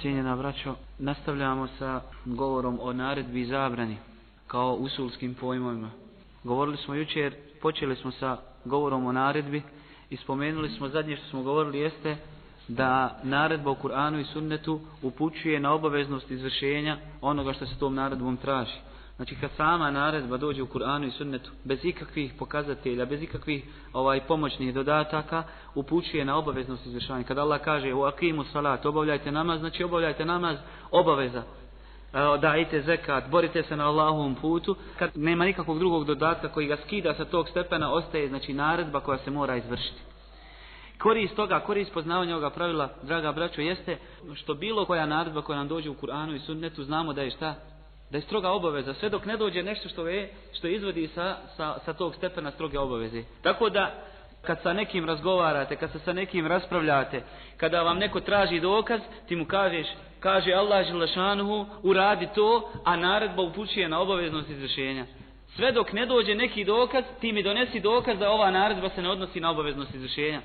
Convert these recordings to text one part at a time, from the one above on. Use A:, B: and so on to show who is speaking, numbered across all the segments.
A: Cijenjena braćo, nastavljamo sa govorom o naredbi i zabrani kao usulskim pojmovima. Govorili smo jučer, počeli smo sa govorom o naredbi i spomenuli smo zadnje što smo govorili jeste da naredba u Kur'anu i sunnetu upućuje na obaveznost izvršenja onoga što se tom naredbom traži. Znači kad sama naredba dođe u Kur'anu i sunnetu bez ikakvih pokazatelja, bez ikakvih ovaj pomoćnih dodataka, upućuje na obaveznost izvršavanja. Kad Allah kaže u akimu salat, obavljajte namaz, znači obavljajte namaz obaveza. E, dajte zekat, borite se na Allahovom putu. Kad nema nikakvog drugog dodatka koji ga skida sa tog stepena, ostaje znači naredba koja se mora izvršiti. Korist toga, korist poznavanja ovoga pravila, draga braćo, jeste što bilo koja naredba koja nam dođe u Kur'anu i sunnetu, znamo da je šta? Da je stroga obaveza, sve dok ne dođe nešto što je, što izvodi sa, sa, sa tog stepena stroge obaveze. Tako da, kad sa nekim razgovarate, kad se sa nekim raspravljate, kada vam neko traži dokaz, ti mu kažeš, kaže Allah Želešanuhu, uradi to, a naredba upućuje na obaveznost izvršenja. Sve dok ne dođe neki dokaz, ti mi donesi dokaz da ova naredba se ne odnosi na obaveznost izvršenja.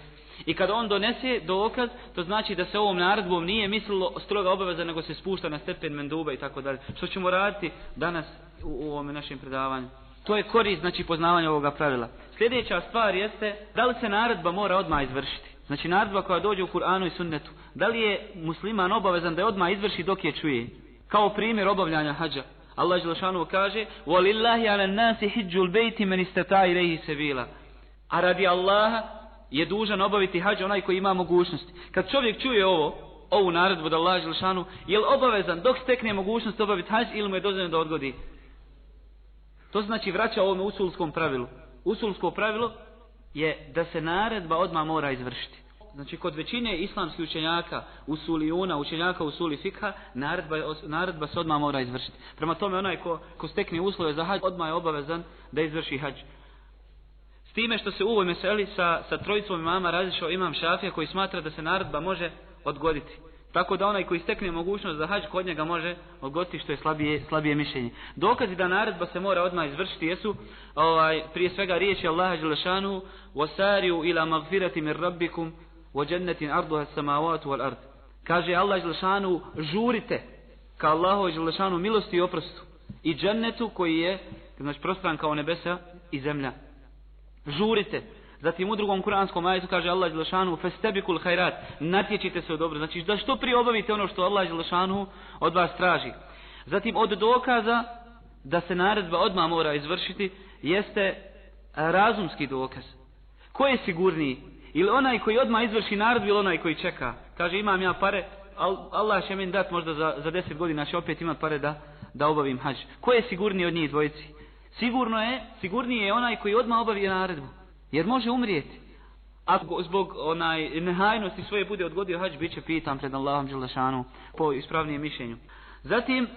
A: I kada on donese dokaz, to znači da se ovom naredbom nije mislilo stroga obaveza, nego se spušta na stepen menduba i tako dalje. Što ćemo raditi danas u, u ovom našem predavanju? To je korist, znači, poznavanja ovoga pravila. Sljedeća stvar jeste, da li se naredba mora odmah izvršiti? Znači, naredba koja dođe u Kur'anu i sunnetu. Da li je musliman obavezan da je odmah izvrši dok je čuje? Kao primjer obavljanja hađa. Allah Želešanu kaže, وَلِلَّهِ عَلَى النَّاسِ حِجُّ الْبَيْتِ مَنِ اسْتَتَا إِلَيْهِ سَبِيلًا A radi Allaha je dužan obaviti hađ onaj koji ima mogućnost. Kad čovjek čuje ovo, ovu naredbu da Allah Želšanu, je li obavezan dok stekne mogućnost obaviti hađ ili mu je dozvoljeno da odgodi? To znači vraća ovom usulskom pravilu. Usulsko pravilo je da se naredba odma mora izvršiti. Znači kod većine islamskih učenjaka, usulijuna, učenjaka usuli fikha, naredba, naredba se odma mora izvršiti. Prema tome onaj ko, ko stekne uslove za hađ, odma je obavezan da izvrši hađ time što se u ovoj meseli sa, sa trojicom imama razišao imam šafija koji smatra da se naredba može odgoditi. Tako da onaj koji stekne mogućnost za hađ kod njega može odgoditi što je slabije, slabije mišljenje. Dokazi da naredba se mora odmah izvršiti jesu ovaj, prije svega riječi Allaha Đelešanu wasariu ila magfirati مِنْ rabbikum wa jannatin arduha samawati wal. Kaže Allah Đelešanu žurite ka Allahu Đelešanu milosti i oprostu i džennetu koji je znači prostran kao nebesa i zemlja žurite. Zatim u drugom kuranskom ajetu kaže Allah Đelešanu festebikul hajrat, natječite se u dobro. Znači da što prije obavite ono što Allah Đelešanu od vas traži. Zatim od dokaza da se naredba odmah mora izvršiti jeste razumski dokaz. Ko je sigurniji? Ili onaj koji odmah izvrši naredbu ili onaj koji čeka? Kaže imam ja pare, Allah će mi dat možda za, za deset godina će opet imat pare da, da obavim hađ. Ko je sigurniji od njih dvojici? Sigurno je, sigurnije je onaj koji odmah obavi naredbu. Jer može umrijeti. Ako zbog onaj nehajnosti svoje bude odgodio hađ, bit će pitan pred Allahom Đelešanu po ispravnijem mišljenju. Zatim,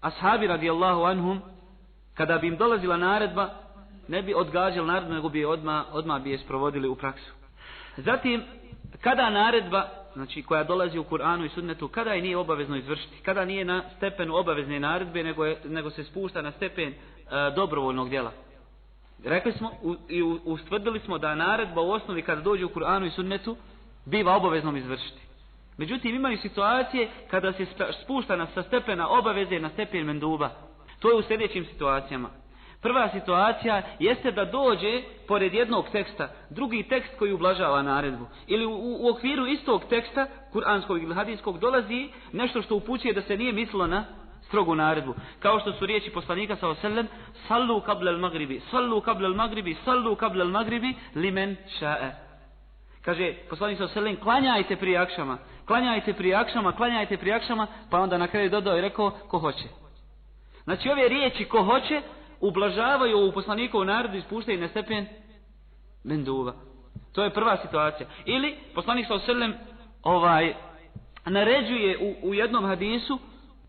A: ashabi radijallahu anhum, kada bi im dolazila naredba, ne bi odgađali naredbu, nego bi odmah, odmah bi je sprovodili u praksu. Zatim, kada naredba, znači koja dolazi u Kur'anu i Sunnetu, kada je nije obavezno izvršiti? Kada nije na stepenu obavezne naredbe, nego, je, nego se spušta na stepen e, dobrovoljnog djela. Rekli smo u, i ustvrdili smo da naredba u osnovi kada dođe u Kur'anu i Sunnetu biva obaveznom izvršiti. Međutim, imaju situacije kada se spušta na, sa stepena obaveze na stepen menduba. To je u sljedećim situacijama. Prva situacija jeste da dođe pored jednog teksta, drugi tekst koji ublažava naredbu. Ili u, u okviru istog teksta, kuranskog ili hadijskog, dolazi nešto što upućuje da se nije mislilo na strogu naredbu. Kao što su riječi poslanika sa oselem, sallu kabla al magribi, sallu kabla al magribi, sallu kabla al magribi, limen ša'e. Kaže, poslanik sa oselem, klanjajte prije akšama, klanjajte prije akšama, klanjajte prije akšama, pa onda na kraju dodao i rekao, ko hoće. Znači ove riječi ko hoće, ublažavaju ovu poslanikovu naredbu i spuštaju na stepen menduva. To je prva situacija. Ili poslanik sa oselem, ovaj, naređuje u, u jednom hadisu,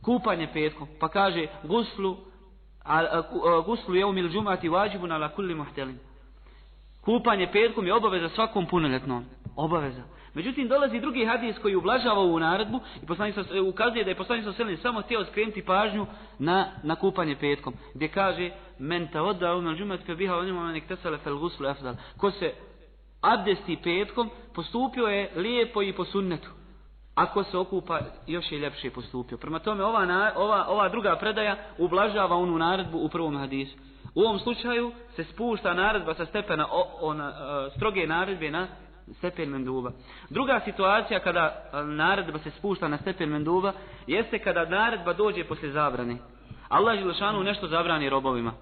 A: kupanje petkom, pa kaže guslu a, a, a, guslu je umil džumati vađibu na kulli muhtelin. Kupanje petkom je obaveza svakom punoljetnom. Obaveza. Međutim, dolazi drugi hadis koji ublažava ovu naredbu i poslanik e, ukazuje da je poslanik sa samo htio skrenuti pažnju na, na kupanje petkom. Gdje kaže, men ta odda umil džumati fe biha onima manik tesale fel guslu efdal. Ko se abdesti petkom, postupio je lijepo i po sunnetu. Ako se okupa, još je ljepše postupio. Prema tome, ova, na, ova, ova druga predaja ublažava onu naredbu u prvom hadisu. U ovom slučaju se spušta naredba sa stepena o, ona, e, stroge naredbe na stepen menduba. Druga situacija kada e, naredba se spušta na stepen menduba jeste kada naredba dođe posle zabrane. Allah Želešanu nešto zabrani robovima.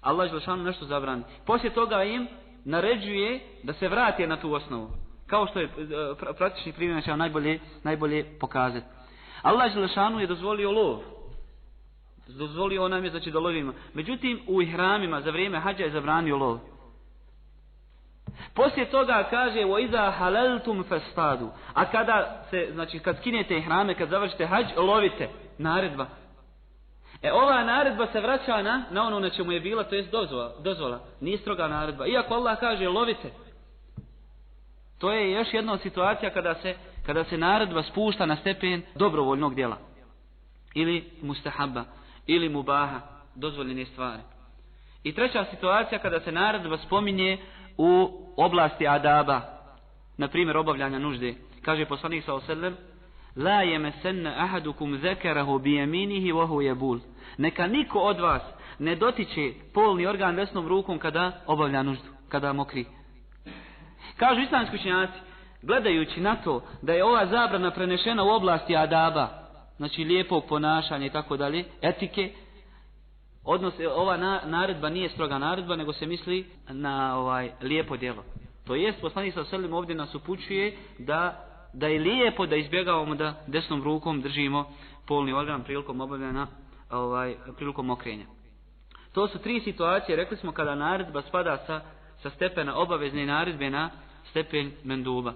A: Allah Želešanu nešto zabrani. Poslije toga im naređuje da se vrate na tu osnovu. Kao što je e, praktični primjer znači, će najbolje, najbolje pokazati. Allah Želešanu je dozvolio lov. Dozvolio nam je znači da lovimo. Međutim, u ihramima za vrijeme hađa je zabranio lov. Poslije toga kaže wa iza halaltum fastadu. A kada se znači kad skinete ihrame, kad završite hađ, lovite. Naredba. E ova naredba se vraća na na ono na čemu je bila, to jest dozvola, dozvola. Nije stroga naredba. Iako Allah kaže lovite. To je još jedna situacija kada se kada se naredba spušta na stepen dobrovoljnog djela. Ili mustahabba, ili mubaha, dozvoljene stvari. I treća situacija kada se naredba spominje u oblasti adaba, na primjer obavljanja nužde. Kaže poslanik sa oselem, La yemessenna ahadukum zekerahu bi yaminihi wa huwa yabul. Neka niko od vas ne dotiče polni organ desnom rukom kada obavlja nuždu, kada mokri. Kažu islamski učenjaci, gledajući na to da je ova zabrana prenešena u oblasti adaba, znači lijepog ponašanja i tako dalje, etike, odnos, ova naredba nije stroga naredba, nego se misli na ovaj lijepo djelo. To jest, poslanik sa selim ovdje nas upućuje da, da je lijepo da izbjegavamo da desnom rukom držimo polni organ prilikom obavljena, ovaj, prilikom okrenja. To su tri situacije, rekli smo, kada naredba spada sa, sa stepena obavezne naredbe na stepen menduba.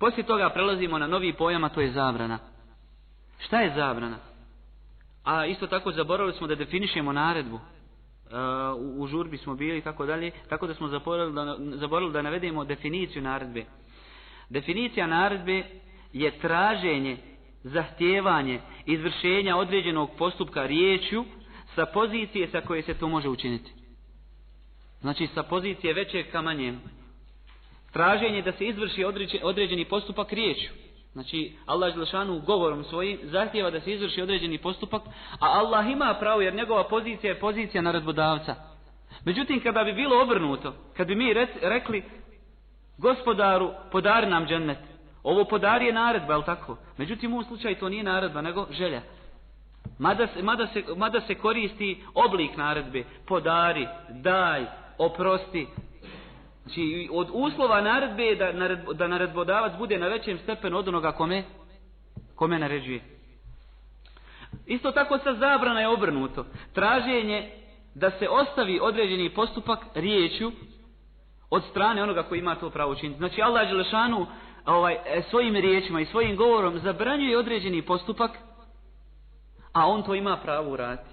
A: Poslije toga prelazimo na novi pojam, a to je zabrana. Šta je zabrana? A isto tako zaboravili smo da definišemo naredbu. Uh, u, u žurbi smo bili i tako dalje, tako da smo zaboravili da, zaboravili da navedemo definiciju naredbe. Definicija naredbe je traženje, zahtjevanje, izvršenja određenog postupka riječju sa pozicije sa koje se to može učiniti. Znači sa pozicije većeg kamanjem. Traženje da se izvrši određeni postupak riječu. Znači, Allah Želešanu govorom svojim zahtjeva da se izvrši određeni postupak, a Allah ima pravo jer njegova pozicija je pozicija naredbodavca. Međutim, kada bi bilo obrnuto, kad bi mi rekli gospodaru, podari nam džennet, ovo podari je naredba, je tako? Međutim, u ovom slučaju to nije naredba, nego želja. Mada se, mada, se, mada se koristi oblik naredbe, podari, daj, oprosti, Znači, od uslova naredbe je da, nared, da naredbodavac bude na većem stepenu od onoga kome, kome naređuje. Isto tako sa zabrana je obrnuto. Traženje da se ostavi određeni postupak riječju od strane onoga koji ima to pravo učiniti. Znači, Allah Đelešanu ovaj, svojim riječima i svojim govorom zabranjuje određeni postupak, a on to ima pravo uraditi.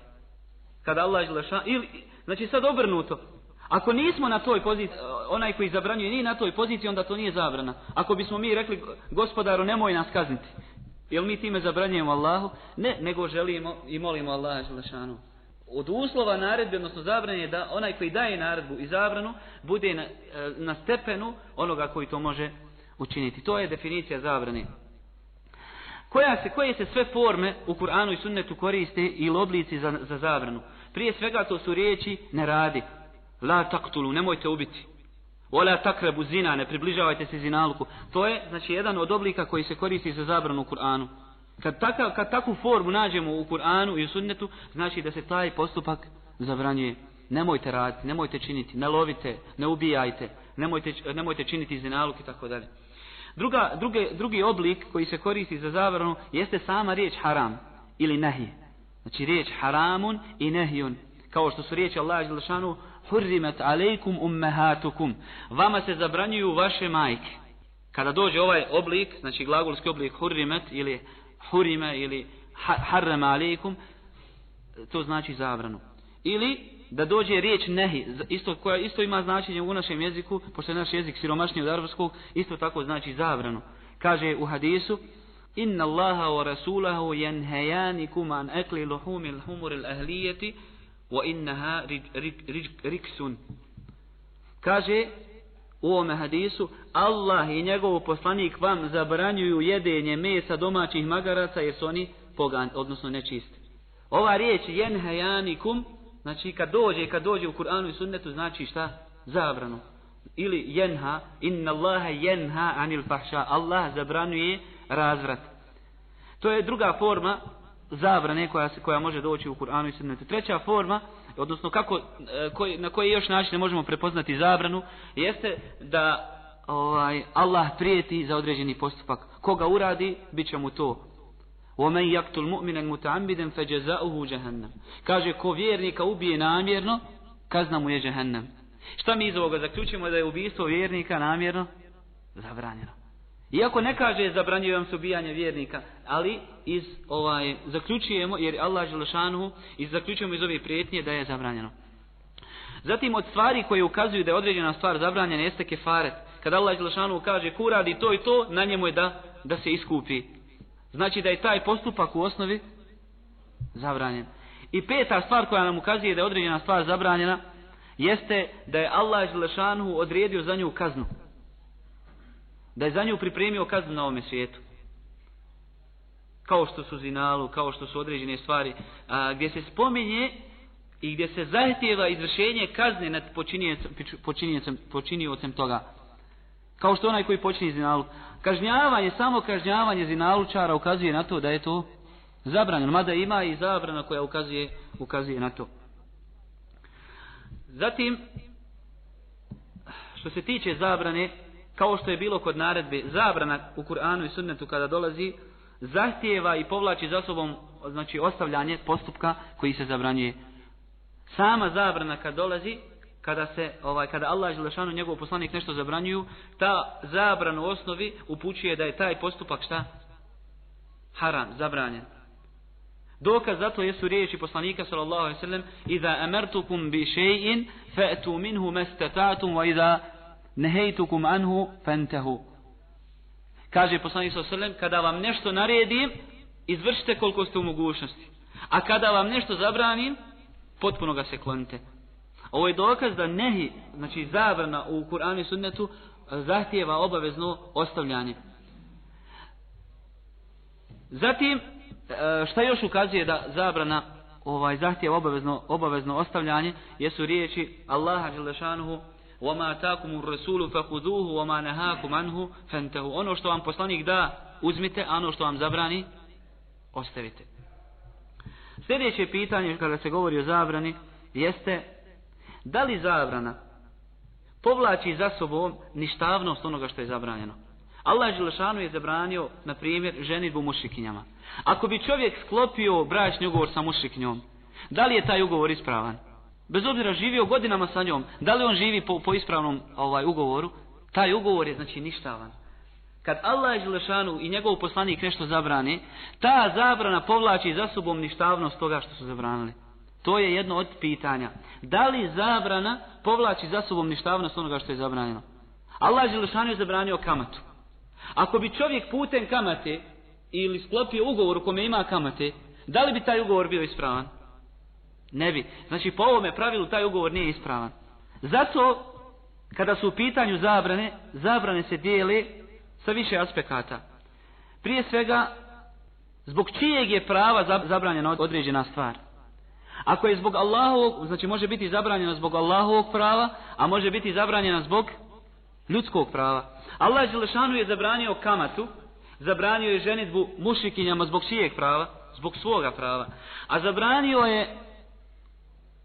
A: Kada Allah Đelešanu... Ili, znači, sad obrnuto. Ako nismo na toj poziciji, e, onaj koji zabranjuje nije na toj poziciji, onda to nije zabrana. Ako bismo mi rekli, gospodaru, nemoj nas kazniti. Jel mi time zabranjujemo Allahu? Ne, nego želimo i molimo Allaha Želešanu. Od uslova naredbe, odnosno zabranje, je da onaj koji daje naredbu i zabranu, bude na, e, na stepenu onoga koji to može učiniti. To je definicija zabrane. Koja se, koje se sve forme u Kur'anu i Sunnetu koriste ili oblici za, za zabranu? Prije svega to su riječi ne radi, La taktulu, nemojte ubiti. Ola takrebu zina, ne približavajte se zinaluku. To je, znači, jedan od oblika koji se koristi za zabranu u Kur'anu. Kad, taka, kad takvu formu nađemo u Kur'anu i u sunnetu, znači da se taj postupak zabranjuje. Nemojte raditi, nemojte činiti, ne lovite, ne ubijajte, nemojte, nemojte činiti zinaluk i tako dalje. Druga, druge, drugi oblik koji se koristi za zabranu jeste sama riječ haram ili nehi. Znači riječ haramun i nehijun. Kao što su riječi Allah Želešanu hurrimet alejkum ummehatukum. Vama se zabranjuju vaše majke. Kada dođe ovaj oblik, znači glagolski oblik hurrimet ili hurime ili harrama alejkum, to znači zabranu. Ili da dođe riječ nehi, isto, koja isto ima značenje u našem jeziku, pošto je naš jezik siromašniji od arabskog, isto tako znači zabranu. Kaže u hadisu, Inna Allaha wa rasulahu yanhayanikum an akli luhumil humuril ahliyati wa innaha riksun. Kaže, u ovome hadisu, Allah i njegov poslanik vam zabranjuju jedenje mesa domaćih magaraca jer su oni pogan, odnosno nečisti. Ova riječ jenhajanikum, znači kad dođe, kad dođe u Kur'anu i sunnetu, znači šta? Zabranu. Ili jenha, inna Allaha jenha anil fahša, Allah zabranuje razvrat. To je druga forma zabrane koja, koja može doći u Kur'anu i sunnetu. Treća forma, odnosno kako, e, koji, na koji još način možemo prepoznati zabranu, jeste da ovaj Allah prijeti za određeni postupak. Koga uradi, bit će mu to. وَمَنْ يَقْتُلْ مُؤْمِنًا مُتَعَمِّدًا فَجَزَاؤُهُ جَهَنَّمْ Kaže, ko vjernika ubije namjerno, kazna mu je džahannam. Šta mi iz ovoga zaključimo da je ubijstvo vjernika namjerno? Zabranjeno. Iako ne kaže zabranjujem se ubijanje vjernika, ali iz ovaj zaključujemo jer Allah dželešanu i zaključujemo iz ove prijetnje da je zabranjeno. Zatim od stvari koje ukazuju da je određena stvar zabranjena jeste kefaret. Kada Allah dželešanu kaže ko radi to i to, na njemu je da da se iskupi. Znači da je taj postupak u osnovi zabranjen. I peta stvar koja nam ukazuje da je određena stvar zabranjena jeste da je Allah dželešanu odredio za nju kaznu da je za nju pripremio kaznu na ovome svijetu. Kao što su zinalu, kao što su određene stvari, a, gdje se spominje i gdje se zahtjeva izvršenje kazne nad počinjecem, počinjecem toga. Kao što onaj koji počini zinalu. Kažnjavanje, samo kažnjavanje zinalučara ukazuje na to da je to zabranjeno. Mada ima i zabrana koja ukazuje, ukazuje na to. Zatim, što se tiče zabrane, kao što je bilo kod naredbe zabrana u Kur'anu i sunnetu kada dolazi, zahtijeva i povlači za sobom znači ostavljanje postupka koji se zabranjuje. Sama zabrana kad dolazi, kada se ovaj kada Allah dželle njegov poslanik nešto zabranjuju, ta zabrana u osnovi upućuje da je taj postupak šta haram, zabranjen. Dokaz zato jesu riječi poslanika sallallahu alejhi ve sellem: "Iza amartukum bi shay'in fa'tu minhu mastata'tum wa iza nehejtukum anhu fentehu. Kaže poslanik sa srlem, kada vam nešto naredim, izvršite koliko ste u mogućnosti. A kada vam nešto zabranim, potpuno ga se klonite. Ovo je dokaz da nehi, znači zabrana u Kur'anu i sunnetu, e, zahtijeva obavezno ostavljanje. Zatim, e, šta još ukazuje da zabrana ovaj zahtijeva obavezno, obavezno ostavljanje, jesu riječi Allaha Đelešanuhu وما تاكم الرسول فخذوه وما نهاكم عنه فانتهوا ono što vam poslanik da uzmite a ono što vam zabrani ostavite sljedeće pitanje kada se govori o zabrani jeste da li zabrana povlači za sobom ništavnost onoga što je zabranjeno Allah Želešanu je zabranio, na primjer, ženitbu mušikinjama. Ako bi čovjek sklopio bračni ugovor sa mušikinjom, da li je taj ugovor ispravan? Bez obzira živio godinama sa njom, da li on živi po, po ispravnom ovaj ugovoru, taj ugovor je znači ništavan. Kad Allah Želešanu i njegov poslanik nešto zabrani, ta zabrana povlači za sobom ništavnost toga što su zabranili. To je jedno od pitanja. Da li zabrana povlači za sobom ništavnost onoga što je zabranjeno? Allah Želešanu je zabranio kamatu. Ako bi čovjek putem kamate ili sklopio ugovor u kome ima kamate, da li bi taj ugovor bio ispravan? Ne bi. Znači po ovome pravilu taj ugovor nije ispravan. Zato kada su u pitanju zabrane, zabrane se dijele sa više aspekata. Prije svega, zbog čijeg je prava zabranjena određena stvar. Ako je zbog Allahovog, znači može biti zabranjena zbog Allahovog prava, a može biti zabranjena zbog ljudskog prava. Allah Želešanu je zabranio kamatu, zabranio je ženitbu mušikinjama zbog čijeg prava? Zbog svoga prava. A zabranio je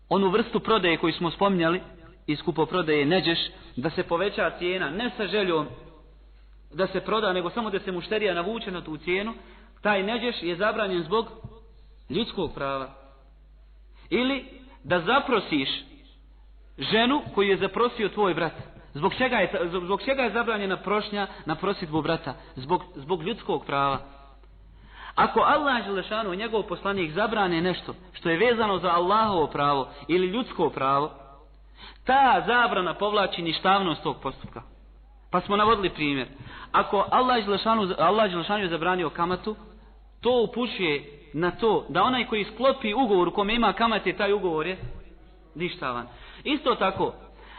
A: onu vrstu prodaje koju smo spominjali iz kupo prodaje neđeš da se poveća cijena ne sa željom da se proda nego samo da se mušterija navuče na tu cijenu taj neđeš je zabranjen zbog ljudskog prava. Ili da zaprosiš ženu koju je zaprosio tvoj brat. Zbog čega je, zbog čega je zabranjena prošnja na prositbu brata? Zbog, zbog ljudskog prava. Ako Allah Želešanu i njegov poslanik zabrane nešto što je vezano za Allahovo pravo ili ljudsko pravo, ta zabrana povlači ništavnost tog postupka. Pa smo navodili primjer. Ako Allah Želešanu, Allah Želešanu je zabranio kamatu, to upućuje na to da onaj koji sklopi ugovor u kome ima kamate, taj ugovor je ništavan. Isto tako,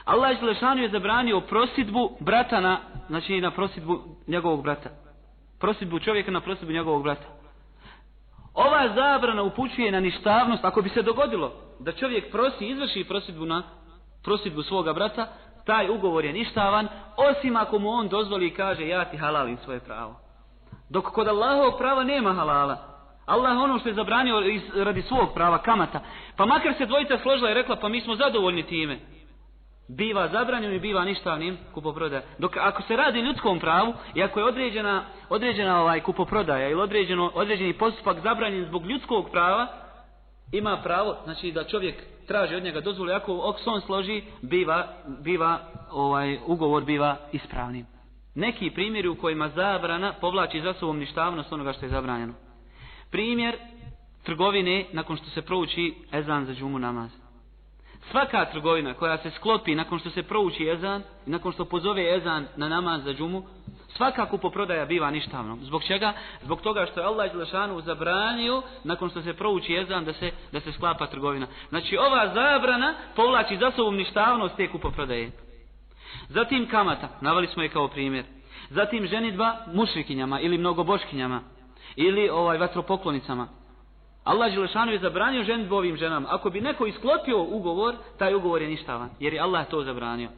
A: Allah Želešanu je zabranio prosidbu brata na, znači na prosidbu njegovog brata. Prosidbu čovjeka na prosidbu njegovog brata. Ova zabrana upućuje na ništavnost, ako bi se dogodilo da čovjek prosi, izvrši prosidbu na prosidbu svoga brata, taj ugovor je ništavan, osim ako mu on dozvoli i kaže ja ti halalim svoje pravo. Dok kod Allahovog prava nema halala. Allah ono što je zabranio radi svog prava, kamata. Pa makar se dvojica složila i rekla, pa mi smo zadovoljni time. Biva zabranjeno i biva ništavnim kupoprodaja. Dok ako se radi ljudskom pravu i ako je određena, određena ovaj kupoprodaja ili određeno, određeni postupak zabranjen zbog ljudskog prava, ima pravo, znači da čovjek traži od njega dozvolu, ako on složi, biva, biva, ovaj, ugovor biva ispravnim. Neki primjeri u kojima zabrana povlači za sobom ništavnost onoga što je zabranjeno. Primjer trgovine nakon što se prouči ezan za džumu namaz. Svaka trgovina koja se sklopi nakon što se prouči ezan i nakon što pozove ezan na namaz za džumu, svaka kupoprodaja biva ništavnom. Zbog čega? Zbog toga što je Allah Đelešanu zabranio nakon što se prouči ezan da se, da se sklapa trgovina. Znači ova zabrana povlači za sobom ništavnost te kupoprodaje. Zatim kamata, navali smo je kao primjer. Zatim ženitba mušrikinjama ili mnogoboškinjama ili ovaj vatropoklonicama. Allah Đelešanu je zabranio ženitbu ovim ženama. Ako bi neko isklopio ugovor, taj ugovor je ništavan, jer je Allah to zabranio.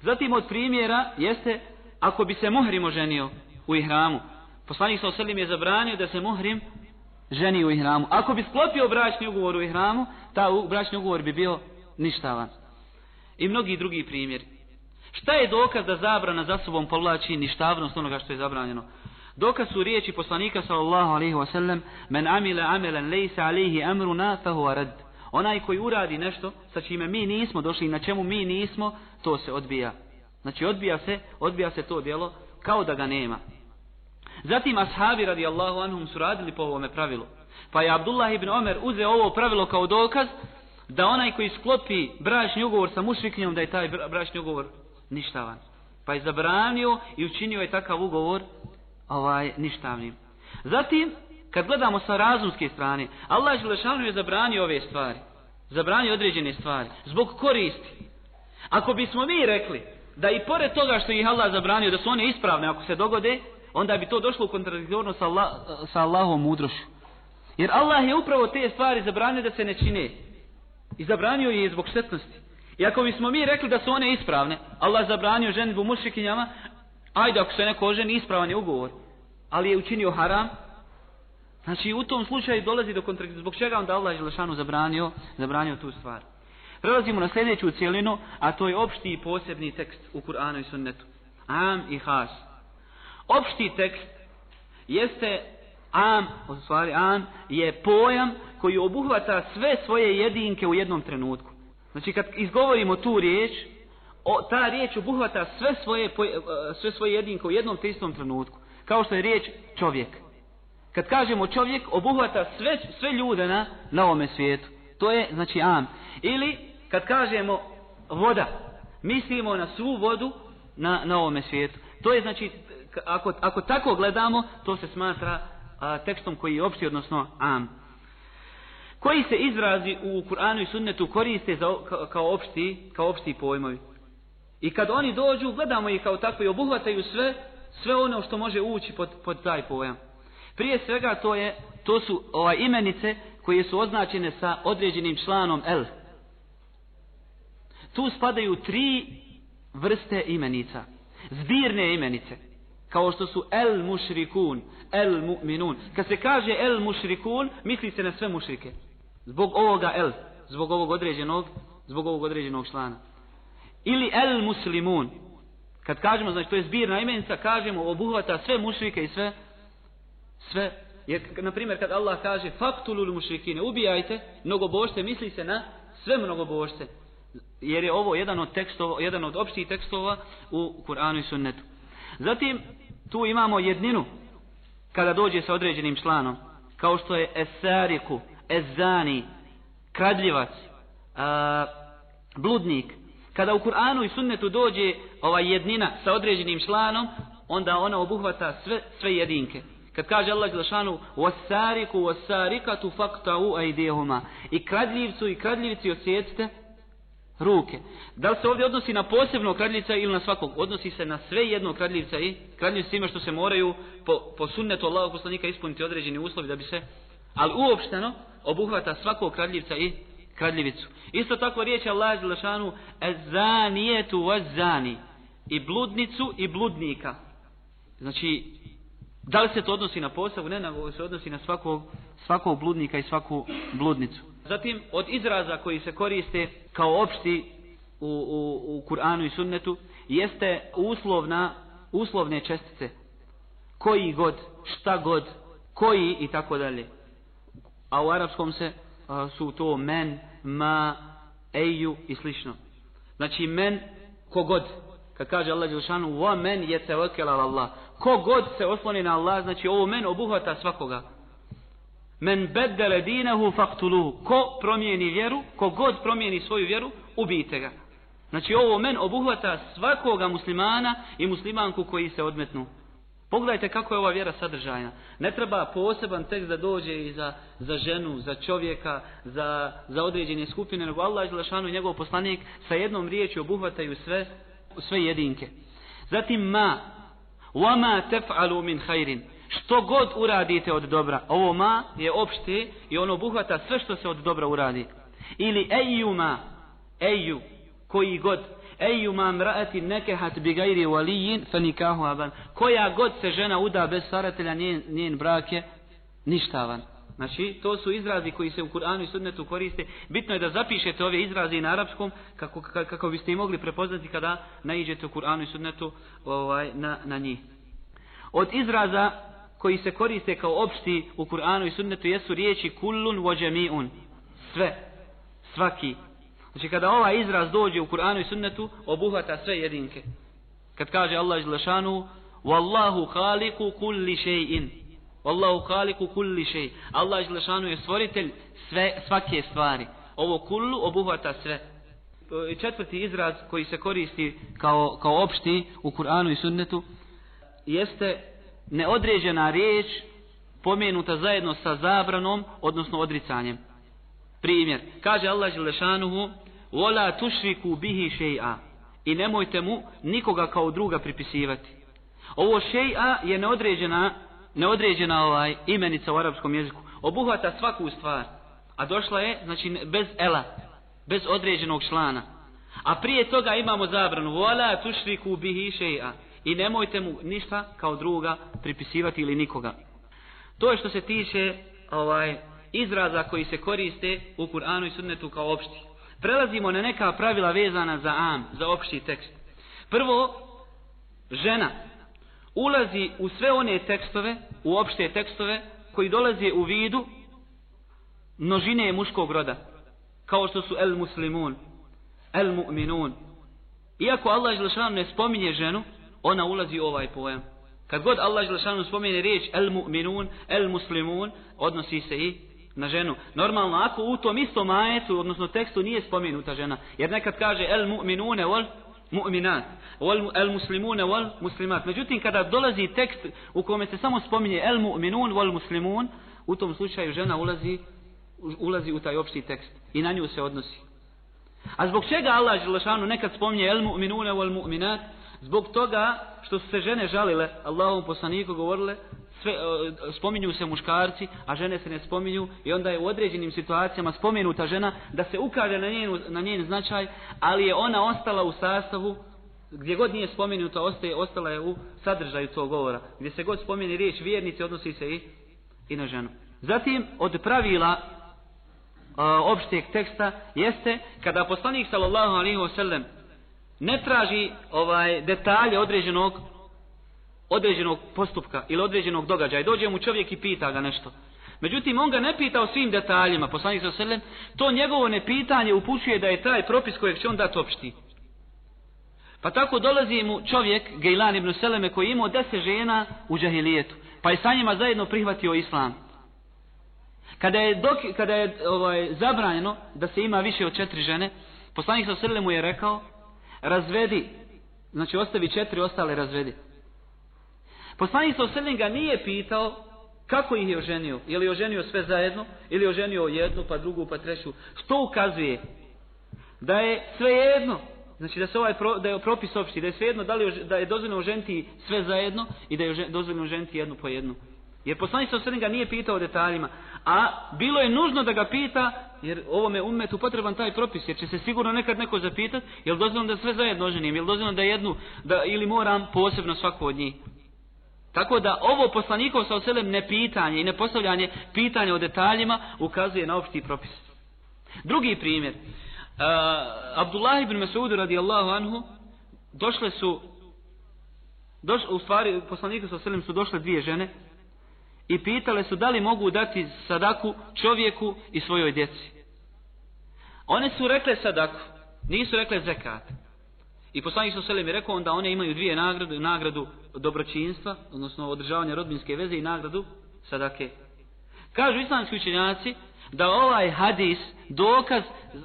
A: Zatim od primjera jeste ako bi se muhrim oženio u ihramu. Poslanik sa oselim je zabranio da se muhrim ženi u ihramu. Ako bi sklopio bračni ugovor u ihramu, ta bračni ugovor bi bio ništavan. I mnogi drugi primjeri. Šta je dokaz da zabrana za sobom povlači ništavnost onoga što je zabranjeno? Dokaz su riječi poslanika sallallahu alaihi wa sallam Men amila amelan lejsa alaihi amruna fahu arad. Onaj koji uradi nešto sa čime mi nismo došli i na čemu mi nismo, to se odbija. Znači odbija se, odbija se to djelo kao da ga nema. Zatim ashabi radijallahu anhum su radili po ovome pravilu. Pa je Abdullah ibn Omer uzeo ovo pravilo kao dokaz da onaj koji sklopi bračni ugovor sa mušriknjom da je taj bračni ugovor ništavan. Pa je zabranio i učinio je takav ugovor ovaj ništavnim. Zatim, kad gledamo sa razumske strane, Allah Želešanu je zabranio ove stvari. Zabranio određene stvari. Zbog koristi. Ako bismo mi rekli da i pored toga što ih Allah zabranio da su one ispravne ako se dogode, onda bi to došlo u kontradiktornost sa, Allah, sa Allahom mudrošću. Jer Allah je upravo te stvari zabranio da se ne čine. I zabranio je zbog štetnosti. I ako bismo mi rekli da su one ispravne, Allah zabranio ženitbu mušikinjama, ajde ako se neko oženi ispravan je ugovor, ali je učinio haram, znači u tom slučaju dolazi do kontradikcije. zbog čega onda Allah Želešanu zabranio, zabranio tu stvar. Prelazimo na sljedeću cijelinu, a to je opšti i posebni tekst u Kur'anu i Sunnetu. Am i Has. Opšti tekst jeste am, u stvari am, je pojam koji obuhvata sve svoje jedinke u jednom trenutku. Znači kad izgovorimo tu riječ, o, ta riječ obuhvata sve svoje, e, sve svoje jedinke u jednom te istom trenutku. Kao što je riječ čovjek. Kad kažemo čovjek, obuhvata sve, sve ljude na, na ovome svijetu. To je, znači, am. Ili, kad kažemo voda, mislimo na svu vodu na, na ovome svijetu. To je, znači, ako, ako tako gledamo, to se smatra a, tekstom koji je opšti, odnosno am koji se izrazi u Kur'anu i Sunnetu koriste za, kao, opšti, kao opšti pojmovi. I kad oni dođu, gledamo ih kao tako i obuhvataju sve, sve ono što može ući pod, pod taj pojam. Prije svega to je, to su ovaj imenice koje su označene sa određenim članom L. Tu spadaju tri vrste imenica. Zbirne imenice. Kao što su El Mušrikun, El Mu'minun. Kad se kaže El Mušrikun, misli se na sve mušrike. Zbog ovoga el, zbog ovog određenog, zbog ovog određenog člana. Ili el muslimun. Kad kažemo, znači to je zbirna imenica, kažemo obuhvata sve mušrike i sve, sve. Jer, na primjer, kad Allah kaže faktulul mušrikine, ubijajte mnogobožce, misli se na sve mnogobožce. Jer je ovo jedan od tekstova, jedan od opštih tekstova u Kur'anu i Sunnetu. Zatim, tu imamo jedninu, kada dođe sa određenim članom, kao što je esariku, ezani, kradljivac, a, bludnik. Kada u Kur'anu i sunnetu dođe ova jednina sa određenim članom, onda ona obuhvata sve, sve jedinke. Kad kaže Allah Đelšanu, وَسَارِكُ wasarikatu faktau aidehuma. I kradljivcu i kradljivici osjetite ruke. Da li se ovdje odnosi na posebno kradljivca ili na svakog? Odnosi se na sve jedno kradljivca i kradljivci ima što se moraju po, po sunnetu Allahog poslanika ispuniti određeni uslovi da bi se, ali uopšteno obuhvata svakog kradljivca i kradljivicu. Isto tako riječ Allah Želešanu ezanijetu vazani i bludnicu i bludnika. Znači, da li se to odnosi na posavu? Ne, nego se odnosi na svakog, svakog bludnika i svaku bludnicu. Zatim, od izraza koji se koriste kao opšti u, u, u Kur'anu i Sunnetu, jeste uslovna, uslovne čestice. Koji god, šta god, koji i tako dalje. A u arapskom se a, su to men, ma, eju i slično. Znači men, kogod. Kad kaže Allah Đelšanu, wa men je te Allah. Kogod se osloni na Allah, znači ovo men obuhvata svakoga. Men beddele dinehu faktuluhu. Ko promijeni vjeru, kogod promijeni svoju vjeru, ubijte ga. Znači ovo men obuhvata svakoga muslimana i muslimanku koji se odmetnu. Pogledajte kako je ova vjera sadržajna. Ne treba poseban tekst da dođe i za, za ženu, za čovjeka, za, za određene skupine, nego Allah Želešanu i njegov poslanik sa jednom riječi obuhvataju sve, sve jedinke. Zatim ma, wama tef'alu min hajrin što god uradite od dobra. Ovo ma je opšte i ono obuhvata sve što se od dobra uradi. Ili ejuma, eju, koji god, ejuma mraati nekehat bi gajri walijin, fa nikahu aban. Koja god se žena uda bez staratelja, njen, njen brak je ništavan. Znači, to su izrazi koji se u Kur'anu i Sunnetu koriste. Bitno je da zapišete ove izraze na arapskom kako, kako biste i mogli prepoznati kada naiđete u Kur'anu i Sunnetu ovaj, na, na njih. Od izraza koji se koriste kao opšti u Kur'anu i Sunnetu jesu riječi kullun wa jami'un. Sve. Svaki. Znači kada ovaj izraz dođe u Kur'anu i Sunnetu, obuhvata sve jedinke. Kad kaže Allah izlašanu, Wallahu khaliku kulli shay'in. Wallahu khaliku kulli shay. Allah izlašanu je stvoritelj sve, svake stvari. Ovo kullu obuhvata sve. E, četvrti izraz koji se koristi kao, kao opšti u Kur'anu i Sunnetu jeste neodređena riječ pomenuta zajedno sa zabranom, odnosno odricanjem. Primjer, kaže Allah Želešanuhu, vola tušriku bihi šeja i nemojte mu nikoga kao druga pripisivati. Ovo šeja je neodređena, neodređena ovaj imenica u arapskom jeziku. Obuhvata svaku stvar, a došla je znači bez ela, bez određenog člana. A prije toga imamo zabranu, vola tušriku bihi šeja i nemojte mu ništa kao druga pripisivati ili nikoga. To je što se tiče ovaj izraza koji se koriste u Kur'anu i Sunnetu kao opšti. Prelazimo na neka pravila vezana za am, za opšti tekst. Prvo, žena ulazi u sve one tekstove, u opšte tekstove, koji dolaze u vidu množine muškog roda. Kao što su el muslimun, el mu'minun. Iako Allah ne spominje ženu, ona ulazi u ovaj pojam. Kad god Allah Želešanu spomene riječ el mu'minun, el muslimun, odnosi se i na ženu. Normalno, ako u tom istom ajetu, odnosno tekstu, nije spomenuta žena. Jer nekad kaže el mu'minune wal mu'minat, wal el muslimune wal muslimat. Međutim, kada dolazi tekst u kome se samo spominje el mu'minun wal muslimun, u tom slučaju žena ulazi, ulazi u taj opšti tekst. I na nju se odnosi. A zbog čega Allah Želešanu nekad spominje el mu'minune wal mu'minat, Zbog toga što su se žene žalile, Allahom poslaniku govorile, sve, e, spominju se muškarci, a žene se ne spominju i onda je u određenim situacijama spomenuta žena da se ukaže na njen, na njen značaj, ali je ona ostala u sastavu gdje god nije spomenuta, ostaje, ostala je u sadržaju tog govora. Gdje se god spomeni riječ vjernice odnosi se i, i na ženu. Zatim, od pravila uh, opšteg teksta jeste kada poslanik sallallahu alaihi wa sallam ne traži ovaj detalje određenog određenog postupka ili određenog događaja. Dođe mu čovjek i pita ga nešto. Međutim, on ga ne pita o svim detaljima, poslanik sa selem, to njegovo nepitanje upućuje da je taj propis kojeg će on dati opšti. Pa tako dolazi mu čovjek, Gejlan ibn Seleme, koji imao deset žena u džahilijetu, pa je sa njima zajedno prihvatio islam. Kada je, dok, kada je ovaj, zabranjeno da se ima više od četiri žene, poslanik sa selem mu je rekao, razvedi. Znači ostavi četiri, ostale razvedi. Poslanik sa oselin ga nije pitao kako ih je oženio. Je li oženio sve zajedno ili je oženio jednu, pa drugu, pa treću. Što ukazuje? da je sve jedno, znači da se ovaj pro, da je propis opšti, da je sve jedno, da, li, da je dozvoljeno oženiti sve zajedno i da je dozvoljeno oženiti jednu po jednu. Jer poslanik sa ga nije pitao o detaljima, a bilo je nužno da ga pita, jer ovome umetu potreban taj propis, jer će se sigurno nekad neko zapitati, jel dozvoljeno da sve zajedno oženim, jel dozvoljeno da jednu, da, ili moram posebno svako od njih. Tako da ovo poslanikov sa oselem ne pitanje i ne postavljanje pitanja o detaljima ukazuje na opšti propis. Drugi primjer. Uh, Abdullah ibn Mas'ud radijallahu anhu došle su doš, u stvari poslaniku sa oselem su došle dvije žene i pitale su da li mogu dati sadaku čovjeku i svojoj djeci. One su rekle sadaku, nisu rekle zekat. I poslanik sa Selim je rekao onda one imaju dvije nagrade, nagradu dobročinstva, odnosno održavanja rodbinske veze i nagradu sadake. Kažu islamski učenjaci da ovaj hadis dokaz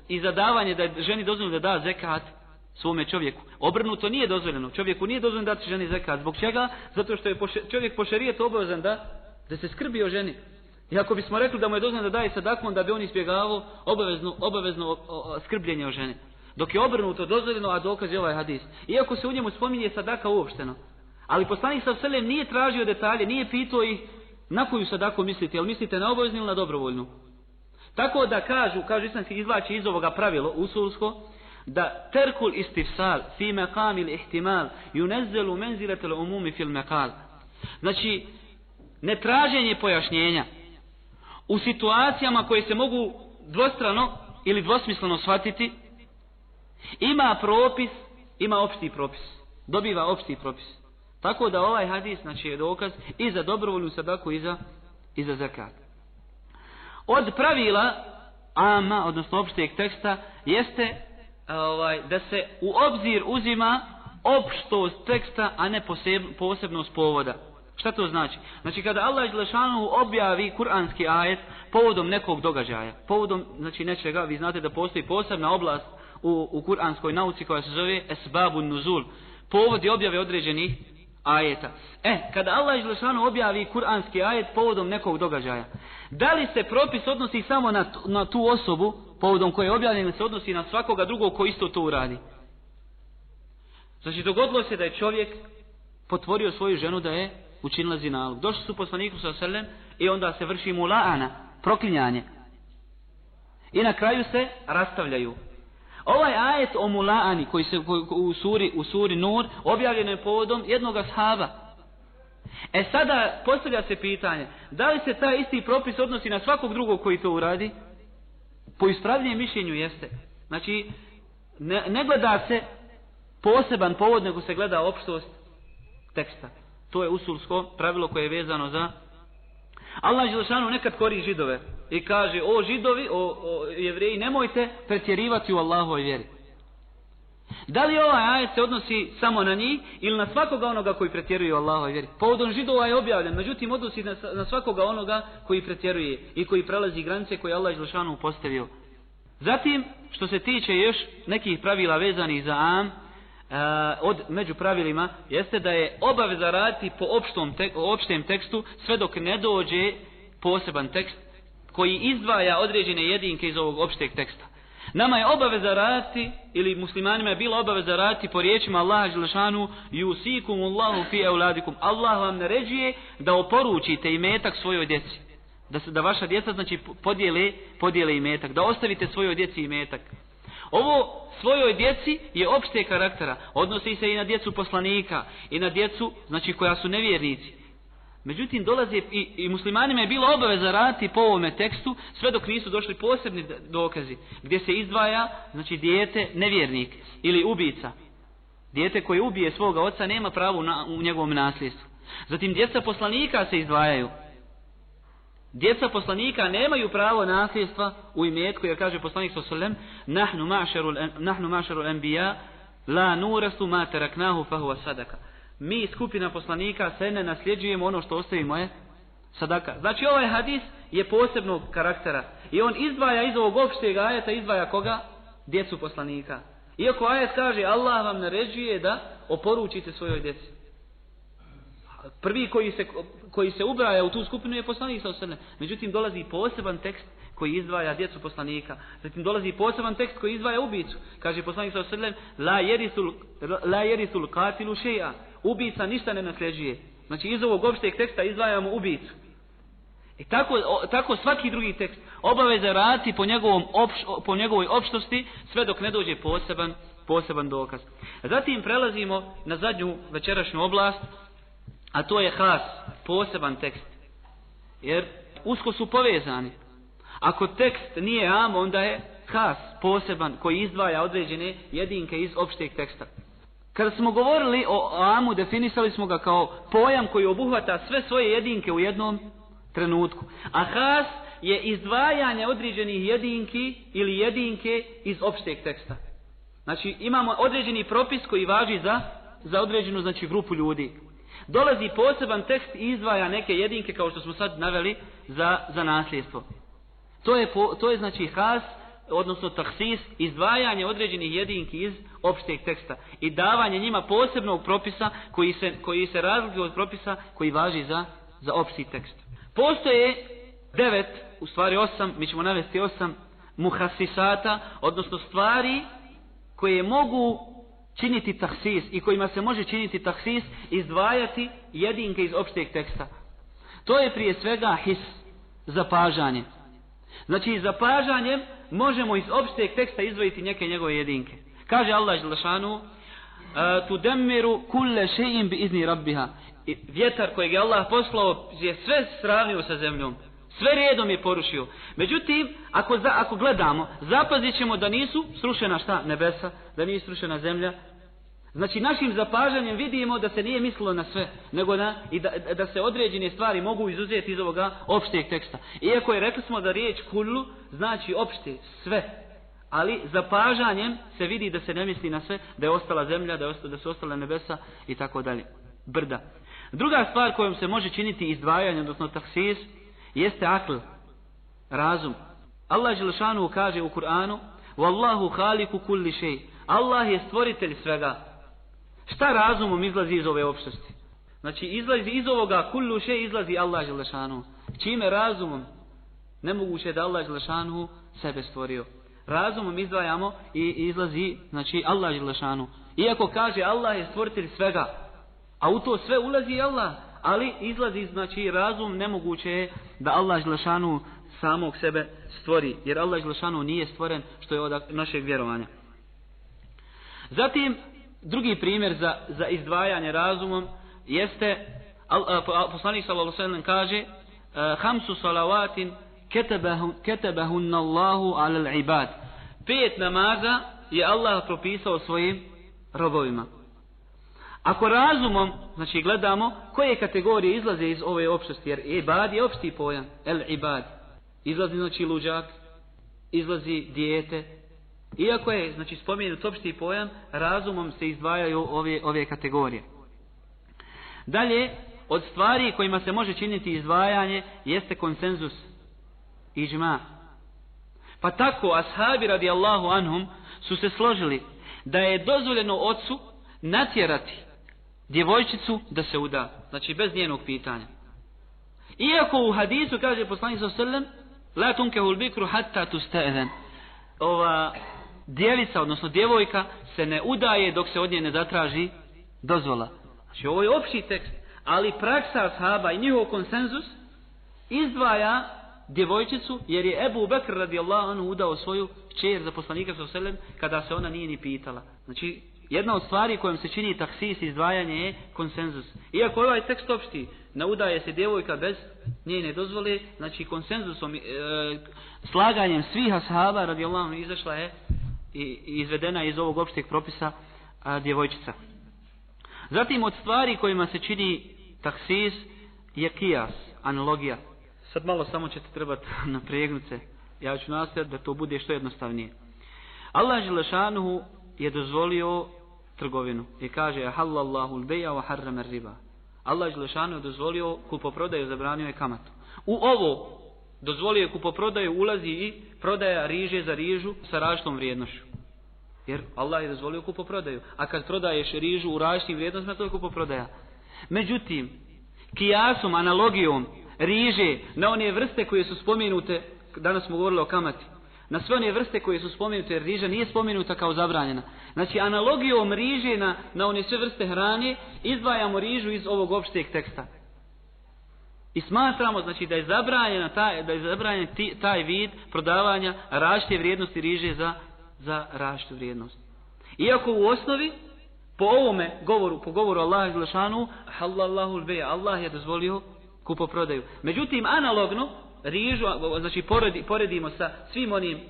A: i zadavanje da ženi dozvoljeno da da zekat svome čovjeku. Obrnuto nije dozvoljeno. Čovjeku nije dozvoljeno dati ženi zekat. Zbog čega? Zato što je čovjek po šarijetu obavezan da, da se skrbi o ženi. I ako bismo rekli da mu je dozvoljeno da daje sadakom, da bi on izbjegavao obavezno, obavezno o, o, skrbljenje o ženi. Dok je obrnuto dozvoljeno, a dokaz je ovaj hadis. Iako se u njemu spominje sadaka uopšteno. Ali poslanik sa vselem nije tražio detalje, nije pitao ih na koju sadaku mislite, jel mislite na obaveznu ili na dobrovoljnu. Tako da kažu, kažu islamski izvlači iz ovoga pravilo usulsko, da terkul istifsal fi maqam il ihtimal yunazzalu manzilat al umum fi al maqal. Znači netraženje pojašnjenja u situacijama koje se mogu dvostrano ili dvosmisleno shvatiti ima propis, ima opšti propis. Dobiva opšti propis. Tako da ovaj hadis znači je dokaz i za dobrovoljnu sadaku i za, i za zakat. Od pravila ama, odnosno opšteg teksta, jeste ovaj, da se u obzir uzima opštost teksta, a ne posebno, posebnost povoda. Šta to znači? Znači kada Allah Đelešanu objavi kuranski ajet povodom nekog događaja, povodom znači nečega, vi znate da postoji posebna oblast u, u kuranskoj nauci koja se zove Esbabun Nuzul, povodi objave određenih ajeta. E, kada Allah Želešanu objavi kuranski ajet povodom nekog događaja, da li se propis odnosi samo na, na tu osobu povodom koje je objavljeno se odnosi na svakoga drugog ko isto to uradi? Znači, dogodilo se da je čovjek potvorio svoju ženu da je učinila zinalog. Došli su poslaniku sa selem i onda se vrši mu laana, proklinjanje. I na kraju se rastavljaju. Ovaj ajet o mulaani koji se u suri, u suri Nur objavljen je povodom jednog ashaba. E sada postavlja se pitanje, da li se taj isti propis odnosi na svakog drugog koji to uradi? Po ispravljenjem mišljenju jeste. Znači, ne, ne gleda se poseban povod, nego se gleda opštost teksta. To je usulsko pravilo koje je vezano za Allah Đelešanu nekad kori židove i kaže o židovi, o, o jevreji, nemojte pretjerivati u Allahovoj vjeri. Da li ovaj ajet se odnosi samo na njih ili na svakoga onoga koji pretjeruje u Allahovoj vjeri? Povodom židova je objavljen, međutim odnosi na, na svakoga onoga koji pretjeruje i koji prelazi granice koje Allah Đelešanu postavio. Zatim, što se tiče još nekih pravila vezanih za am, uh, od među pravilima jeste da je obaveza raditi po opštom tek, opštem tekstu sve dok ne dođe poseban tekst koji izdvaja određene jedinke iz ovog opšteg teksta. Nama je obaveza raditi, ili muslimanima je bila obaveza raditi po riječima Allaha Želešanu Jusikum Allahu fi euladikum. Allah vam naređuje da oporučite imetak svojoj djeci. Da se da vaša djeca znači podijele, podijele imetak. Da ostavite svojoj djeci imetak. Ovo svojoj djeci je opšte karaktera. Odnosi se i na djecu poslanika i na djecu znači koja su nevjernici. Međutim, dolazi i, i muslimanima je bilo obaveza raditi po ovome tekstu sve dok nisu došli posebni dokazi gdje se izdvaja znači dijete nevjernik ili ubica. Dijete koje ubije svoga oca nema pravo na, u njegovom nasljedstvu. Zatim djeca poslanika se izdvajaju. Djeca poslanika nemaju pravo nasljedstva u imetku, jer kaže poslanik sa sallam, nahnu mašaru, nahnu mašaru enbija, la nuresu ma teraknahu fahuva sadaka. Mi, skupina poslanika, se ne nasljeđujemo ono što ostavimo je sadaka. Znači ovaj hadis je posebnog karaktera. I on izdvaja iz ovog opšteg ajeta, izdvaja koga? Djecu poslanika. Iako ajet kaže, Allah vam naređuje da oporučite svojoj djeci. Prvi koji se, koji se ubraja u tu skupinu je poslanik sa osrne. Međutim, dolazi poseban tekst koji izdvaja djecu poslanika. Zatim dolazi poseban tekst koji izdvaja ubicu. Kaže poslanik sa osrne, la jerisul, la jerisul katilu šeja. Ubica ništa ne nasljeđuje. Znači, iz ovog opšteg teksta izdvajamo ubicu. I tako, o, tako svaki drugi tekst obaveza raditi po, njegovom opš, po njegovoj opštosti sve dok ne dođe poseban, poseban dokaz. Zatim prelazimo na zadnju večerašnju oblast, a to je has, poseban tekst. Jer usko su povezani. Ako tekst nije am, onda je has, poseban, koji izdvaja određene jedinke iz opšteg teksta. Kada smo govorili o amu, definisali smo ga kao pojam koji obuhvata sve svoje jedinke u jednom trenutku. A has je izdvajanje određenih jedinki ili jedinke iz opšteg teksta. Znači imamo određeni propis koji važi za, za određenu znači, grupu ljudi. Dolazi poseban tekst i izdvaja neke jedinke kao što smo sad naveli za, za nasljedstvo. To je, po, to je znači has, odnosno taksis, izdvajanje određenih jedinki iz opšteg teksta i davanje njima posebnog propisa koji se, koji se razlikuje od propisa koji važi za, za opšti tekst. Postoje devet, u stvari osam, mi ćemo navesti osam muhasisata, odnosno stvari koje mogu činiti tahsis i kojima se može činiti tahsis izdvajati jedinke iz opšteg teksta. To je prije svega his, zapažanje. Znači, zapažanjem možemo iz opšteg teksta izdvojiti neke njegove jedinke. Kaže Allah Želešanu, e, tu demiru kulle še'im bi izni rabbiha. Vjetar kojeg je Allah poslao je sve sravnio sa zemljom. Sve redom je porušio. Međutim, ako, za, ako gledamo, zapazit ćemo da nisu srušena šta? Nebesa, da nije srušena zemlja. Znači, našim zapažanjem vidimo da se nije mislilo na sve, nego na, i da, da se određene stvari mogu izuzeti iz ovoga opšteg teksta. Iako je rekli smo da riječ kullu znači opšte, sve. Ali zapažanjem se vidi da se ne misli na sve, da je ostala zemlja, da, je ostala, da su ostala nebesa i tako dalje. Brda. Druga stvar kojom se može činiti izdvajanje, odnosno taksis, jeste akl, razum. Allah Želešanu kaže u Kur'anu Wallahu haliku kulli šej. Allah je stvoritelj svega. Šta razumom izlazi iz ove opštosti? Znači izlazi iz ovoga kullu šej izlazi Allah Želešanu. Čime razumom? Nemoguće da Allah Želešanu sebe stvorio. Razumom izdvajamo i izlazi znači Allah Želešanu. Iako kaže Allah je stvoritelj svega. A u to sve ulazi Allah ali izlazi znači razum nemoguće je da Allah Želešanu samog sebe stvori, jer Allah Želešanu nije stvoren što je od našeg vjerovanja. Zatim, drugi primjer za, za izdvajanje razumom jeste, poslanik sallallahu sallam kaže, e, hamsu salavatin ketebahun Allahu alal ibad. Pet namaza je Allah propisao svojim robovima. Ako razumom, znači gledamo koje kategorije izlaze iz ove opštosti, jer ibad je opšti pojam, el ibad. Izlazi znači luđak, izlazi dijete. Iako je, znači spomenut opšti pojam, razumom se izdvajaju ove, ove kategorije. Dalje, od stvari kojima se može činiti izdvajanje, jeste konsenzus. Iđma. Pa tako, ashabi radijallahu anhum su se složili da je dozvoljeno ocu natjerati djevojčicu da se uda. Znači bez njenog pitanja. Iako u hadisu kaže poslanik sa sallam la tunkehul bikru hatta tusta'zan. Ova djelica, odnosno djevojka se ne udaje dok se od nje ne zatraži dozvola. Znači ovo je opći tekst, ali praksa ashaba i njihov konsenzus izdvaja djevojčicu jer je Ebu Bekr radijallahu anhu udao svoju čer za poslanika sa sallam kada se ona nije ni pitala. Znači Jedna od stvari kojom se čini taksis izdvajanje je konsenzus. Iako ovaj tekst opšti, naudaje se djevojka bez njene dozvole, znači konsenzusom, e, slaganjem svih ashaba radi Allahom izašla je i izvedena iz ovog opšteg propisa a, djevojčica. Zatim od stvari kojima se čini taksis je kijas, analogija. Sad malo samo ćete trebati napregnuti se. Ja ću nastaviti da to bude što jednostavnije. Allah Želešanuhu je dozvolio trgovinu i kaže halallahu al-bay'a wa harrama ar-riba. Allah dželešanu je dozvolio kupoprodaju, zabranio je kamatu. U ovo dozvolio je kupoprodaju ulazi i prodaja riže za rižu sa različitom vrijednošću. Jer Allah je dozvolio kupoprodaju. A kad prodaješ rižu u različitim vrijednostima, to je kupoprodaja. Međutim, kijasom, analogijom, riže na one vrste koje su spomenute, danas smo govorili o kamati, na sve one vrste koje su spomenute, jer riža nije spomenuta kao zabranjena. Znači, analogijom riže na, na one sve vrste hrane, izdvajamo rižu iz ovog opšteg teksta. I smatramo, znači, da je zabranjena taj, da je zabranjen ti, taj vid prodavanja rašte vrijednosti riže za, za raštu vrijednost. Iako u osnovi, po ovome govoru, po govoru Allaha izlašanu, halallahu lbeja, Allah je dozvolio kupoprodaju. Međutim, analogno, rižu, znači poredi, poredimo sa svim onim e,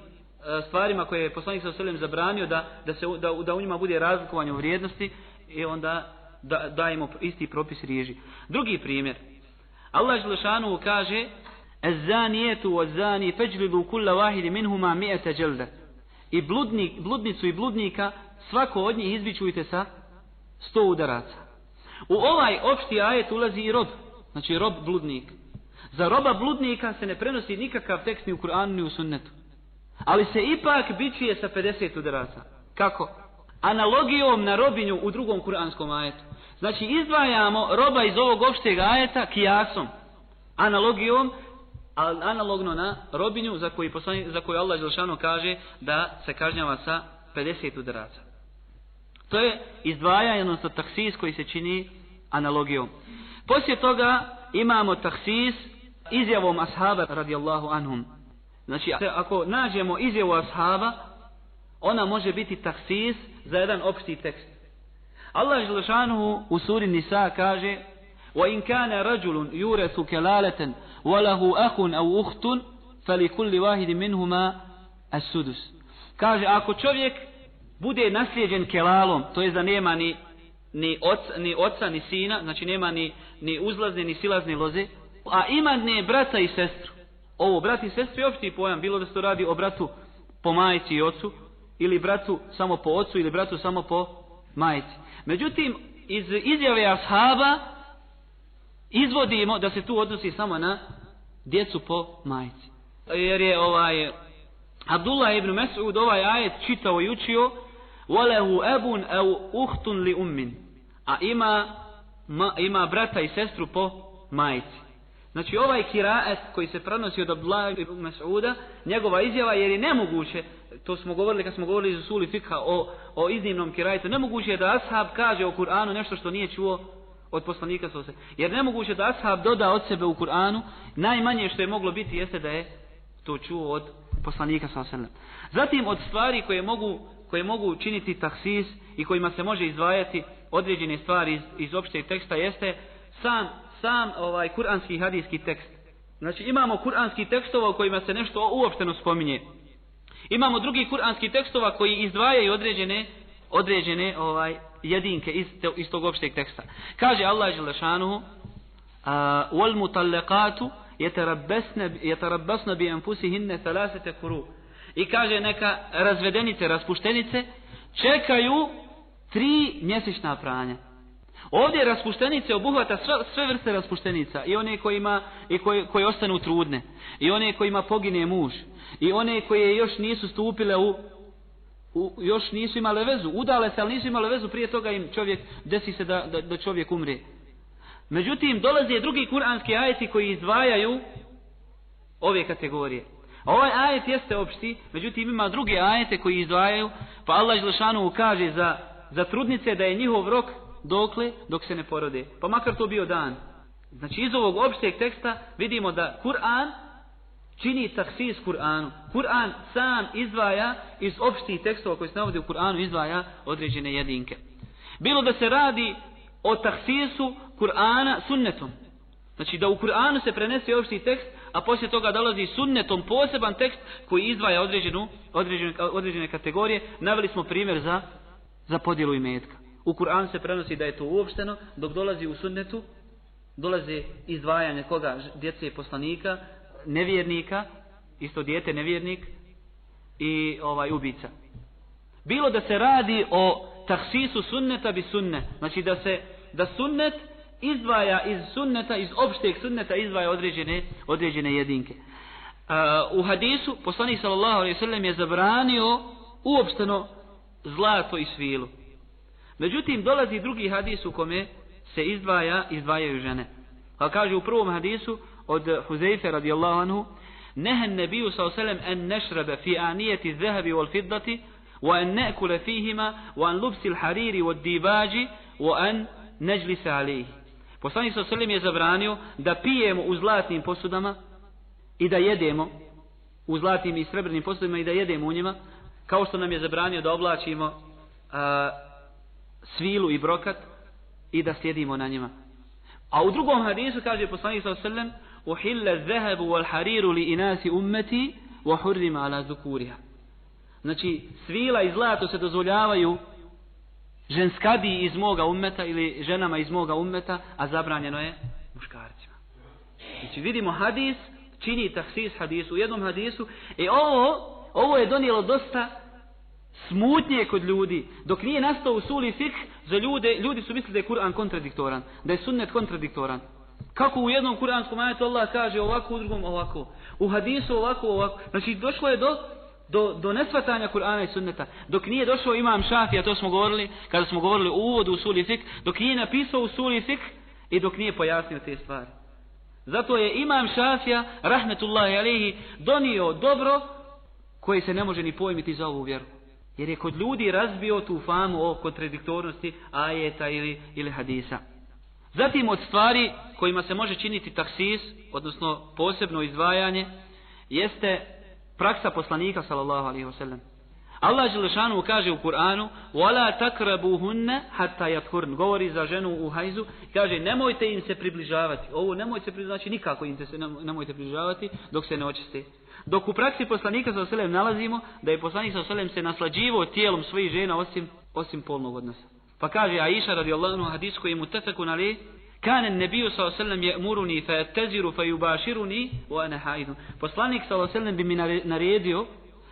A: stvarima koje je poslanik sa oselem zabranio da, da, se, da, da u njima bude razlikovanje u vrijednosti i onda da, dajemo isti propis riži. Drugi primjer. Allah Želešanu kaže Ezzanijetu o zani feđlidu kulla vahidi minhuma mijete dželde. I bludnik, bludnicu i bludnika svako od njih izbičujte sa sto udaraca. U ovaj opšti ajet ulazi i rob. Znači rob bludnik. Za roba bludnika se ne prenosi nikakav tekst ni u Kur'anu ni u sunnetu. Ali se ipak bičuje sa 50 udaraca. Kako? Analogijom na robinju u drugom kuranskom ajetu. Znači izdvajamo roba iz ovog opšteg ajeta kijasom. Analogijom, analogno na robinju za koju, poslani, za koju Allah Želšano kaže da se kažnjava sa 50 udaraca. To je izdvajanje, odnosno taksis koji se čini analogijom. Poslije toga imamo taksis izjavom ashaba radijallahu anhum. Znači, ako nađemo izjavu ashaba, ona može biti taksis za jedan opšti tekst. Allah Želešanuhu u suri Nisa kaže وَإِنْ كَانَ رَجُلٌ يُورَثُ كَلَالَةً وَلَهُ أَخٌ أَوْ أُخْتٌ فَلِكُلِّ وَاحِدٍ مِنْهُمَا السُّدُسُ Kaže, ako čovjek bude naslijeđen kelalom, to je da nema ni, ni, oca, ni oca, ni sina, znači nema ni, ni uzlazne, ni silazne loze, a ima ne brata i sestru. Ovo, brat i sestru je opšti pojam, bilo da se to radi o bratu po majici i ocu, ili bratu samo po ocu, ili bratu samo po majici. Međutim, iz izjave ashaba izvodimo da se tu odnosi samo na djecu po majici. Jer je ovaj Abdullah ibn Mas'ud ovaj ajet čitao i učio وَلَهُ أَبُنْ أَوْ أُخْتٌ لِأُمِّنْ A ima, ma, ima brata i sestru po majici. Znači ovaj kiraet koji se prenosi od Abdullah ibn Mas'uda, njegova izjava jer je nemoguće, to smo govorili kad smo govorili iz Usuli Fikha o, o iznimnom kirajetu, nemoguće je da ashab kaže o Kur'anu nešto što nije čuo od poslanika sose. Jer nemoguće da ashab doda od sebe u Kur'anu, najmanje što je moglo biti jeste da je to čuo od poslanika sose. Zatim od stvari koje mogu, koje mogu učiniti taksis i kojima se može izdvajati određene stvari iz, iz opšteg teksta jeste sam sam ovaj kuranski hadijski tekst. Znači imamo kuranski tekstova u kojima se nešto uopšteno spominje. Imamo drugi kuranski tekstova koji izdvajaju određene određene ovaj jedinke iz, te, iz tog opšteg teksta. Kaže Allah Đelešanuhu wal mutallaqatu yatarabbasna yatarabbasna bi anfusihinna thalathata quru. I kaže neka razvedenice, raspuštenice čekaju tri mjesečna pranja. Ovdje raspuštenice obuhvata sve, sve vrste raspuštenica. I one kojima, i koje, koje ostanu trudne. I one kojima pogine muž. I one koje još nisu stupile u, u još nisu imale vezu. Udale se, ali nisu imale vezu. Prije toga im čovjek, desi se da, da, da čovjek umre. Međutim, dolaze drugi kuranski ajeti koji izdvajaju ove kategorije. A ovaj ajet jeste opšti, međutim ima druge ajete koji izdvajaju, pa Allah Želešanu kaže za, za trudnice da je njihov rok dokle dok se ne porode. Pa makar to bio dan. Znači iz ovog opšteg teksta vidimo da Kur'an čini taksis Kur'anu. Kur'an sam izdvaja iz opštih tekstova koji se navode u Kur'anu izdvaja određene jedinke. Bilo da se radi o taksisu Kur'ana sunnetom. Znači da u Kur'anu se prenese opšti tekst, a poslije toga dolazi sunnetom poseban tekst koji izdvaja određenu, određene, određene kategorije. Naveli smo primjer za, za podjelu imetka. U Kur'an se prenosi da je to uopšteno, dok dolazi u sunnetu, dolaze izdvajanje koga? Djece poslanika, nevjernika, isto dijete nevjernik i ovaj ubica. Bilo da se radi o tahsisu sunneta bi sunne, znači da se da sunnet izdvaja iz sunneta, iz opšteg sunneta izdvaja određene, određene jedinke. Uh, u hadisu poslanik sallallahu alejhi ve sellem je zabranio uopšteno zlato i svilu. Međutim, dolazi drugi hadis u kome se izdvaja, izdvajaju žene. Pa kaže u prvom hadisu od Huzeyfe radijallahu anhu, Nehen nebiju sa oselem en nešrebe fi anijeti zehebi wal fiddati, wa en ne'kule fihima, wa en lupsil hariri wa dibađi, wa en neđli se alihi. Poslanik sa oselem je zabranio da pijemo u zlatnim posudama i da jedemo u zlatnim i srebrnim posudama i da jedemo u njima, kao što nam je zabranio da oblačimo a, svilu i brokat i da sjedimo na njima. A u drugom hadisu kaže poslanik sa oselem, uhilla zahabu wal hariru li inasi ummeti wa hurrima ala zukuriha. Znači, svila i zlato se dozvoljavaju ženskadi iz moga ummeta ili ženama iz moga ummeta, a zabranjeno je muškarcima. Znači, vidimo hadis, čini tahsis hadisu, u jednom hadisu, e ovo, ovo je donijelo dosta smutnje kod ljudi. Dok nije nastao u suli za ljude, ljudi su mislili da je Kur'an kontradiktoran, da je sunnet kontradiktoran. Kako u jednom kuranskom ajetu Allah kaže ovako, u drugom ovako. U hadisu ovako, ovako. Znači došlo je do, do, do nesvatanja Kur'ana i sunneta. Dok nije došao imam Šafija, to smo govorili, kada smo govorili u uvodu u suli fik, dok nije napisao u suli fik i dok nije pojasnio te stvari. Zato je imam Šafija, rahmetullahi alihi, donio dobro koje se ne može ni pojmiti za ovu vjeru. Jer je kod ljudi razbio tu famu o kontradiktornosti ajeta ili, ili hadisa. Zatim od stvari kojima se može činiti taksis, odnosno posebno izdvajanje, jeste praksa poslanika sallallahu alaihi wasallam. Allah Želešanu kaže u Kur'anu وَلَا تَكْرَبُهُنَّ حَتَّى يَتْهُرْنَ Govori za ženu u hajzu kaže nemojte im se približavati. Ovo nemojte se približavati, znači nikako im se nemojte približavati dok se ne očiste. Dok u praksi poslanika sa oselem nalazimo da je poslanik sa oselem se naslađivao tijelom svojih žena osim, osim polnog odnosa. Pa kaže Aisha radijallahu anhu hadis koji mu tefeku na li Kane nebiju sa oselem je muruni fe teziru fe jubaširuni o ane haidu. Poslanik sa oselem bi mi naredio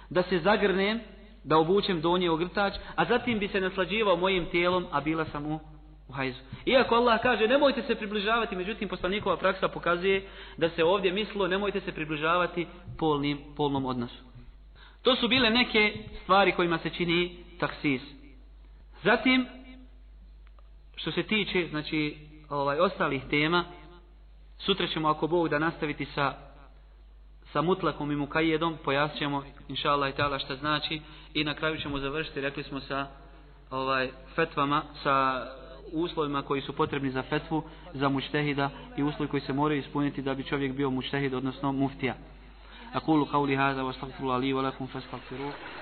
A: da se zagrnem, da obučem donje ogrtač, a zatim bi se naslađivao mojim tijelom, a bila sam u, u hajzu. Iako Allah kaže nemojte se približavati, međutim poslanikova praksa pokazuje da se ovdje mislo nemojte se približavati polnim, polnom odnosu. To su bile neke stvari kojima se čini taksis. Zatim, što se tiče znači ovaj ostalih tema sutra ćemo ako Bog da nastaviti sa sa mutlakom i mukajedom pojasnimo inshallah i taala šta znači i na kraju ćemo završiti rekli smo sa ovaj fetvama sa uslovima koji su potrebni za fetvu za mučtehida i uslovi koji se moraju ispuniti da bi čovjek bio mučtehid odnosno muftija. أقول qawli هذا wa الله لي wa lakum